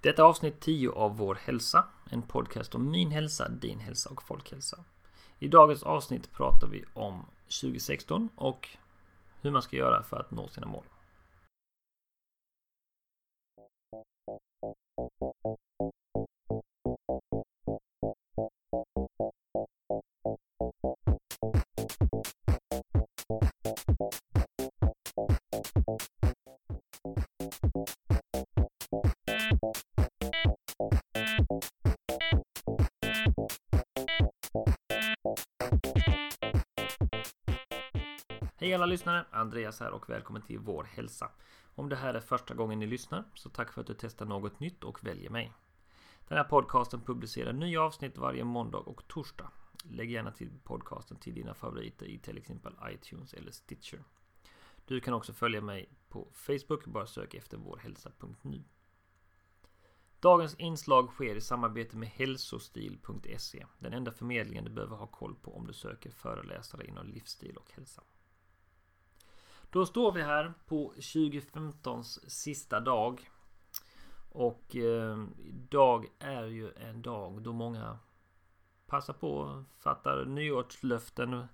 Detta är avsnitt 10 av Vår hälsa, en podcast om min hälsa, din hälsa och folkhälsa. I dagens avsnitt pratar vi om 2016 och hur man ska göra för att nå sina mål. Hej alla lyssnare! Andreas här och välkommen till Vår Hälsa. Om det här är första gången ni lyssnar, så tack för att du testar något nytt och väljer mig. Den här podcasten publicerar nya avsnitt varje måndag och torsdag. Lägg gärna till podcasten till dina favoriter i till exempel iTunes eller Stitcher. Du kan också följa mig på Facebook, bara sök efter vårhälsa.nu. Dagens inslag sker i samarbete med hälsostil.se, den enda förmedlingen du behöver ha koll på om du söker föreläsare inom livsstil och hälsa. Då står vi här på 2015s sista dag. Och eh, idag är ju en dag då många passar på fattar nyårslöften.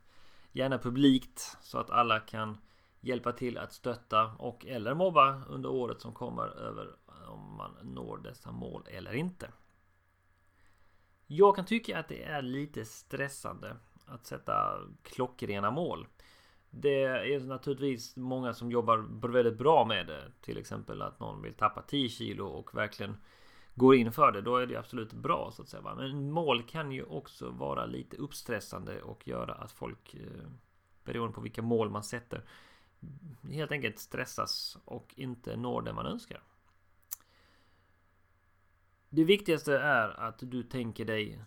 Gärna publikt så att alla kan hjälpa till att stötta och eller mobba under året som kommer över om man når dessa mål eller inte. Jag kan tycka att det är lite stressande att sätta klockrena mål. Det är naturligtvis många som jobbar väldigt bra med det. Till exempel att någon vill tappa 10 kilo och verkligen går in för det. Då är det absolut bra så att säga. Men mål kan ju också vara lite uppstressande och göra att folk eh, beroende på vilka mål man sätter helt enkelt stressas och inte når det man önskar. Det viktigaste är att du tänker dig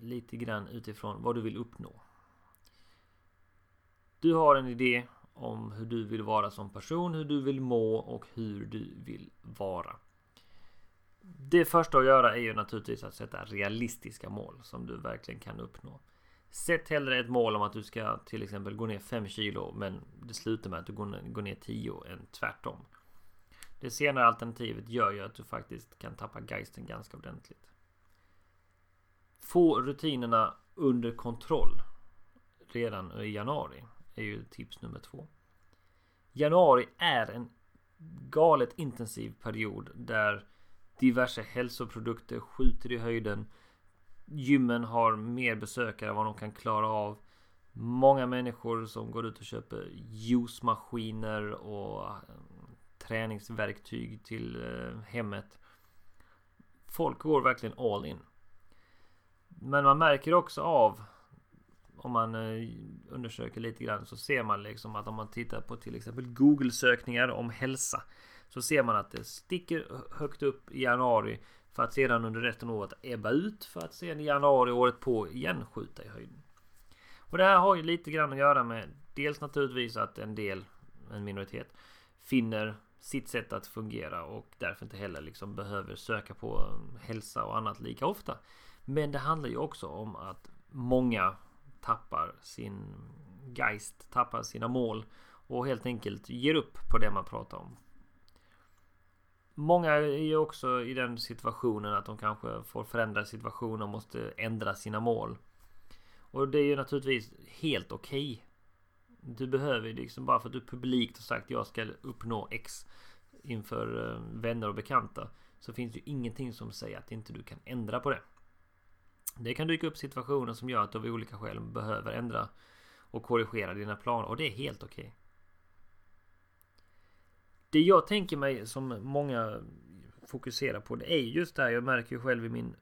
lite grann utifrån vad du vill uppnå. Du har en idé om hur du vill vara som person, hur du vill må och hur du vill vara. Det första att göra är ju naturligtvis att sätta realistiska mål som du verkligen kan uppnå. Sätt hellre ett mål om att du ska till exempel gå ner 5 kilo men det slutar med att du går ner 10 än tvärtom. Det senare alternativet gör ju att du faktiskt kan tappa geisten ganska ordentligt. Få rutinerna under kontroll redan i januari är ju tips nummer två. Januari är en galet intensiv period där diverse hälsoprodukter skjuter i höjden. Gymmen har mer besökare än vad de kan klara av. Många människor som går ut och köper juicemaskiner och eh, träningsverktyg till eh, hemmet. Folk går verkligen all in. Men man märker också av om man eh, undersöker lite grann så ser man liksom att om man tittar på till exempel Google sökningar om hälsa så ser man att det sticker högt upp i januari för att sedan under resten av året ebba ut för att sedan i januari året på igen skjuta i höjden. Och det här har ju lite grann att göra med dels naturligtvis att en del, en minoritet, finner sitt sätt att fungera och därför inte heller liksom behöver söka på eh, hälsa och annat lika ofta. Men det handlar ju också om att många tappar sin geist, tappar sina mål och helt enkelt ger upp på det man pratar om. Många är ju också i den situationen att de kanske får förändra situationen och måste ändra sina mål. Och det är ju naturligtvis helt okej. Okay. Du behöver liksom bara för att du publikt har sagt jag ska uppnå X inför eh, vänner och bekanta så finns det ju ingenting som säger att inte du kan ändra på det. Det kan dyka upp situationer som gör att du av olika skäl behöver ändra och korrigera dina planer och det är helt okej. Okay. Det jag tänker mig som många fokuserar på det är just det här. Jag märker ju själv i min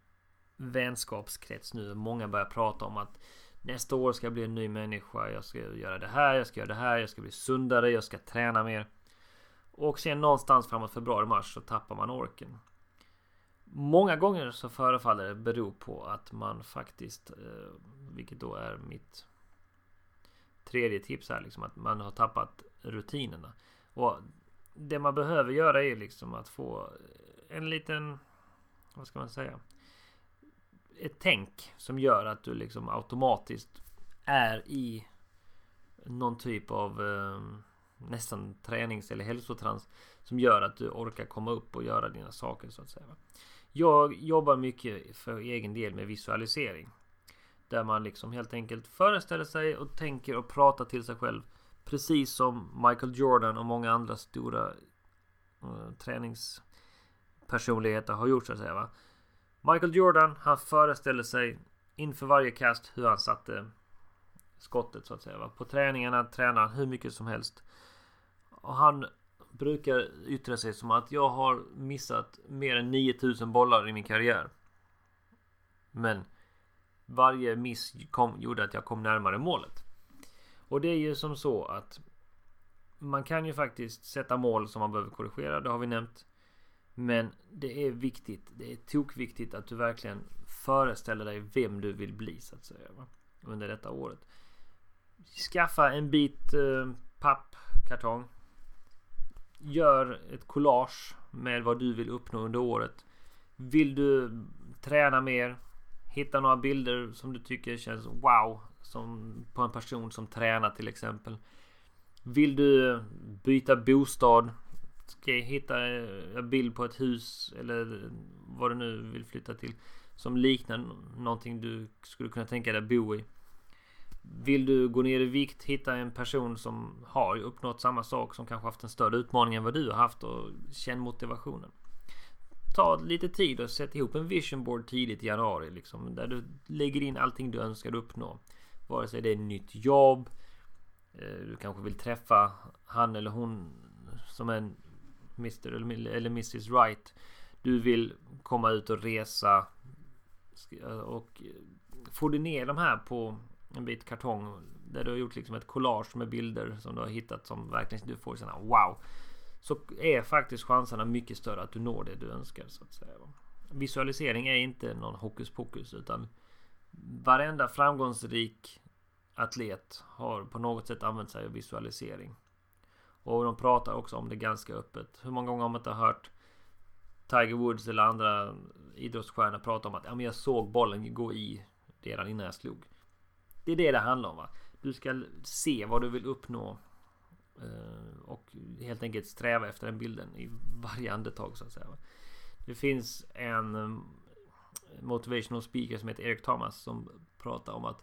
vänskapskrets nu. Många börjar prata om att nästa år ska jag bli en ny människa. Jag ska göra det här, jag ska göra det här, jag ska bli sundare, jag ska träna mer. Och sen någonstans framåt februari, mars så tappar man orken. Många gånger så förefaller det bero på att man faktiskt, eh, vilket då är mitt tredje tips här, liksom att man har tappat rutinerna. Och det man behöver göra är liksom att få en liten, vad ska man säga? Ett tänk som gör att du liksom automatiskt är i någon typ av eh, nästan tränings eller hälsotrans som gör att du orkar komma upp och göra dina saker så att säga. Jag jobbar mycket för egen del med visualisering. Där man liksom helt enkelt föreställer sig och tänker och pratar till sig själv. Precis som Michael Jordan och många andra stora uh, träningspersonligheter har gjort så att säga. Va? Michael Jordan, han föreställer sig inför varje kast hur han satte skottet så att säga. Va? På träningarna tränar han hur mycket som helst. Och han brukar yttra sig som att jag har missat mer än 9000 bollar i min karriär. Men varje miss kom, gjorde att jag kom närmare målet. Och det är ju som så att man kan ju faktiskt sätta mål som man behöver korrigera. Det har vi nämnt. Men det är viktigt. Det är tokviktigt att du verkligen föreställer dig vem du vill bli så att säga. Va? Under detta året. Skaffa en bit eh, pappkartong. Gör ett collage med vad du vill uppnå under året. Vill du träna mer? Hitta några bilder som du tycker känns wow. Som på en person som tränar till exempel. Vill du byta bostad? Ska jag hitta en bild på ett hus eller vad du nu vill flytta till. Som liknar någonting du skulle kunna tänka dig bo i. Vill du gå ner i vikt, hitta en person som har uppnått samma sak som kanske haft en större utmaning än vad du har haft och känn motivationen. Ta lite tid och sätt ihop en vision board tidigt i januari liksom där du lägger in allting du önskar uppnå. Vare sig det är nytt jobb, eh, du kanske vill träffa han eller hon som är Mr eller Mrs Right. Du vill komma ut och resa och får du ner de här på en bit kartong där du har gjort liksom ett collage med bilder som du har hittat som verkligen du får sådana wow. Så är faktiskt chanserna mycket större att du når det du önskar så att säga. Visualisering är inte någon hokus pokus utan varenda framgångsrik atlet har på något sätt använt sig av visualisering. Och de pratar också om det ganska öppet. Hur många gånger har man inte hört Tiger Woods eller andra idrottsstjärnor prata om att ja, men jag såg bollen gå i redan innan jag slog. Det är det det handlar om. Va? Du ska se vad du vill uppnå. Eh, och helt enkelt sträva efter den bilden i varje andetag så att säga. Det finns en eh, motivational speaker som heter Eric Thomas som pratar om att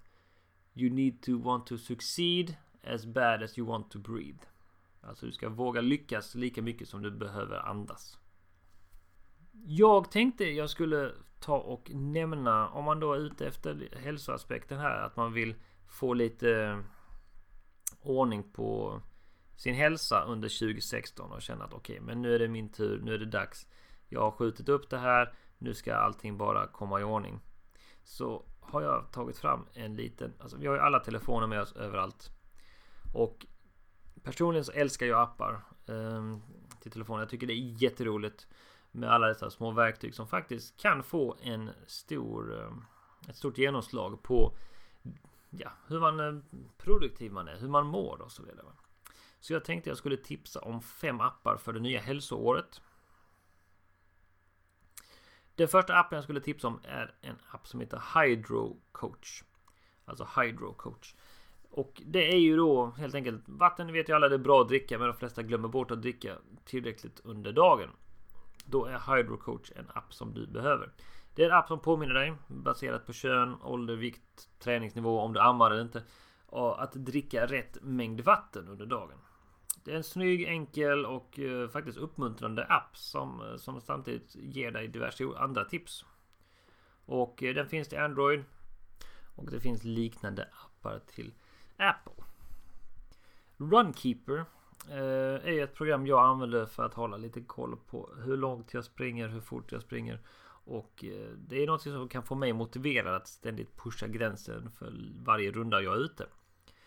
You need to want to succeed as bad as you want to breathe. Alltså du ska våga lyckas lika mycket som du behöver andas. Jag tänkte jag skulle ta och nämna om man då är ute efter hälsoaspekten här att man vill få lite eh, ordning på sin hälsa under 2016 och känna att okej, okay, men nu är det min tur. Nu är det dags. Jag har skjutit upp det här. Nu ska allting bara komma i ordning. Så har jag tagit fram en liten, alltså vi har ju alla telefoner med oss överallt. Och personligen så älskar jag appar eh, till telefonen. Jag tycker det är jätteroligt med alla dessa små verktyg som faktiskt kan få en stor, eh, ett stort genomslag på ja, hur man eh, produktiv man är, hur man mår och så vidare. Så jag tänkte jag skulle tipsa om fem appar för det nya hälsoåret. Den första appen jag skulle tipsa om är en app som heter Hydro Coach. Alltså Hydro Coach. Och det är ju då helt enkelt vatten vet ju alla det är bra att dricka men de flesta glömmer bort att dricka tillräckligt under dagen. Då är Hydrocoach en app som du behöver. Det är en app som påminner dig baserat på kön, ålder, vikt, träningsnivå, om du ammar eller inte. Och att dricka rätt mängd vatten under dagen. Det är en snygg, enkel och eh, faktiskt uppmuntrande app som, eh, som samtidigt ger dig diverse andra tips. Och eh, den finns till Android. Och det finns liknande appar till Apple. Runkeeper Eh, är ett program jag använder för att hålla lite koll på hur långt jag springer, hur fort jag springer. Och eh, det är något som kan få mig motiverad att ständigt pusha gränsen för varje runda jag är ute.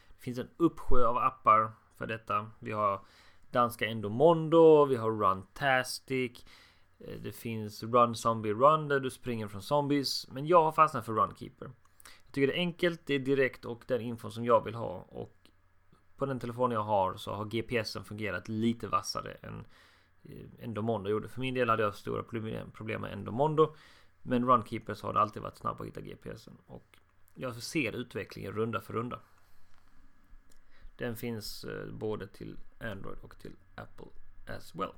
Det finns en uppsjö av appar för detta. Vi har danska Endomondo, vi har Runtastic. Eh, det finns Run Zombie Run där du springer från zombies. Men jag har fastnat för Runkeeper. Jag tycker det är enkelt, det är direkt och den info som jag vill ha. Och på den telefon jag har så har GPSen fungerat lite vassare än eh, Endomondo gjorde. För min del hade jag stora problem med Endomondo. Men Runkeepers har det alltid varit snabbt att hitta GPSen. Och jag ser utvecklingen runda för runda. Den finns eh, både till Android och till Apple as well.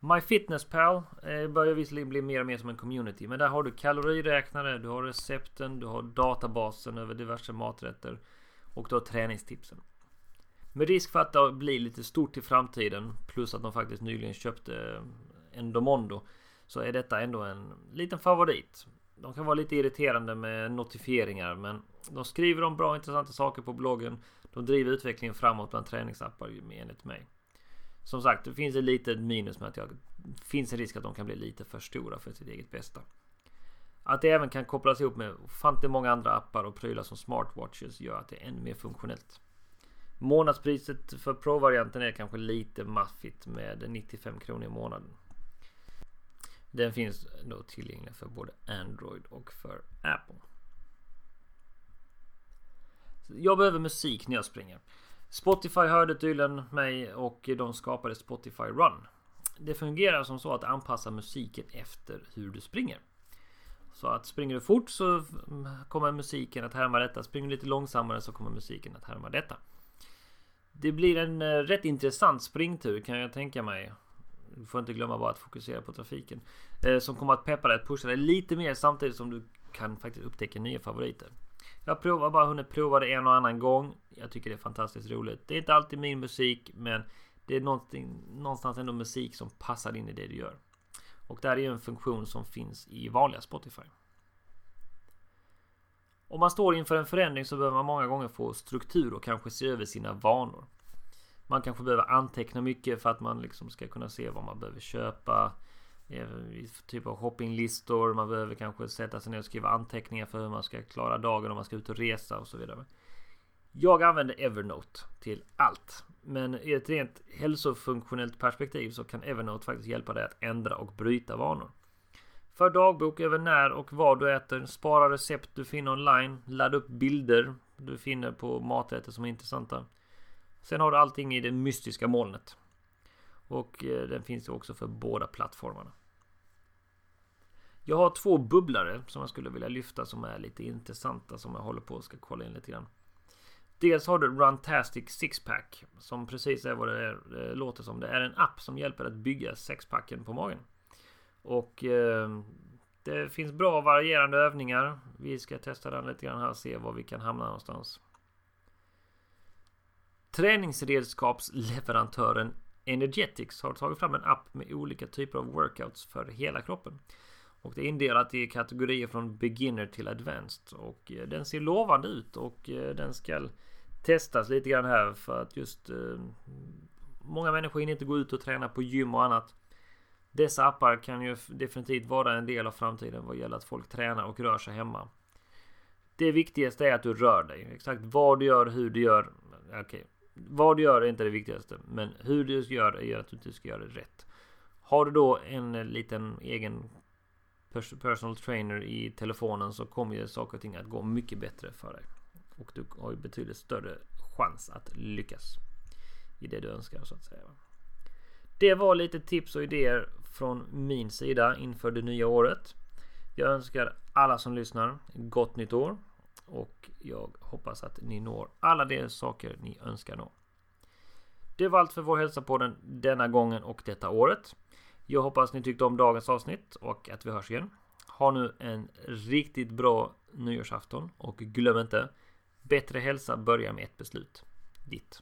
MyFitnessPal eh, börjar visserligen bli mer och mer som en community. Men där har du kaloriräknare, du har recepten, du har databasen över diverse maträtter. Och då träningstipsen. Med risk för att det blir lite stort i framtiden. Plus att de faktiskt nyligen köpte eh, Endomondo. Så är detta ändå en liten favorit. De kan vara lite irriterande med notifieringar men de skriver om bra intressanta saker på bloggen. De driver utvecklingen framåt bland träningsappar enligt mig. Som sagt, det finns ett litet minus med att det finns en risk att de kan bli lite för stora för sitt eget bästa. Att det även kan kopplas ihop med ofantligt många andra appar och prylar som smartwatches gör att det är ännu mer funktionellt. Månadspriset för Pro-varianten är kanske lite maffigt med 95 kronor i månaden. Den finns då tillgänglig för både Android och för Apple. Jag behöver musik när jag springer. Spotify hörde tydligen mig och de skapade Spotify Run. Det fungerar som så att anpassa musiken efter hur du springer. Så att springer du fort så kommer musiken att härma detta. Springer du lite långsammare så kommer musiken att härma detta. Det blir en eh, rätt intressant springtur kan jag tänka mig. Du får inte glömma bara att fokusera på trafiken. Eh, som kommer att peppa dig att pusha dig lite mer samtidigt som du kan faktiskt upptäcka nya favoriter. Jag provar bara hunnit prova det en och annan gång. Jag tycker det är fantastiskt roligt. Det är inte alltid min musik men det är någonstans ändå musik som passar in i det du gör. Och det här är ju en funktion som finns i vanliga Spotify. Om man står inför en förändring så behöver man många gånger få struktur och kanske se över sina vanor. Man kanske behöver anteckna mycket för att man liksom ska kunna se vad man behöver köpa. Eh, typ av shoppinglistor. Man behöver kanske sätta sig ner och skriva anteckningar för hur man ska klara dagen om man ska ut och resa och så vidare. Jag använder Evernote till allt. Men i ett rent hälsofunktionellt perspektiv så kan Evernote faktiskt hjälpa dig att ändra och bryta vanor. För dagbok över när och vad du äter. Spara recept du finner online. Ladda upp bilder du finner på maträtter som är intressanta. Sen har du allting i det mystiska molnet. Och eh, den finns också för båda plattformarna. Jag har två bubblare som jag skulle vilja lyfta som är lite intressanta som jag håller på att ska kolla in lite grann. Dels har du Runtastic Sixpack som precis är vad det, är, det låter som. Det är en app som hjälper att bygga sexpacken på magen. Och eh, det finns bra varierande övningar. Vi ska testa den lite grann här och se var vi kan hamna någonstans. Träningsredskapsleverantören Energetics har tagit fram en app med olika typer av workouts för hela kroppen. Och det är indelat i kategorier från beginner till advanced. Och eh, den ser lovande ut och eh, den ska testas lite grann här för att just eh, Många människor hinner inte gå ut och träna på gym och annat. Dessa appar kan ju definitivt vara en del av framtiden vad gäller att folk tränar och rör sig hemma. Det viktigaste är att du rör dig. Exakt vad du gör, hur du gör. Okej, okay. Vad du gör är inte det viktigaste, men hur du gör är att du ska göra det rätt. Har du då en liten egen personal trainer i telefonen så kommer ju saker och ting att gå mycket bättre för dig. Och du har ju betydligt större chans att lyckas i det du önskar så att säga. Det var lite tips och idéer från min sida inför det nya året. Jag önskar alla som lyssnar gott nytt år och jag hoppas att ni når alla de saker ni önskar nå. Det var allt för vår hälsa på den denna gången och detta året. Jag hoppas ni tyckte om dagens avsnitt och att vi hörs igen. Ha nu en riktigt bra nyårsafton och glöm inte Bättre hälsa börjar med ett beslut. Ditt.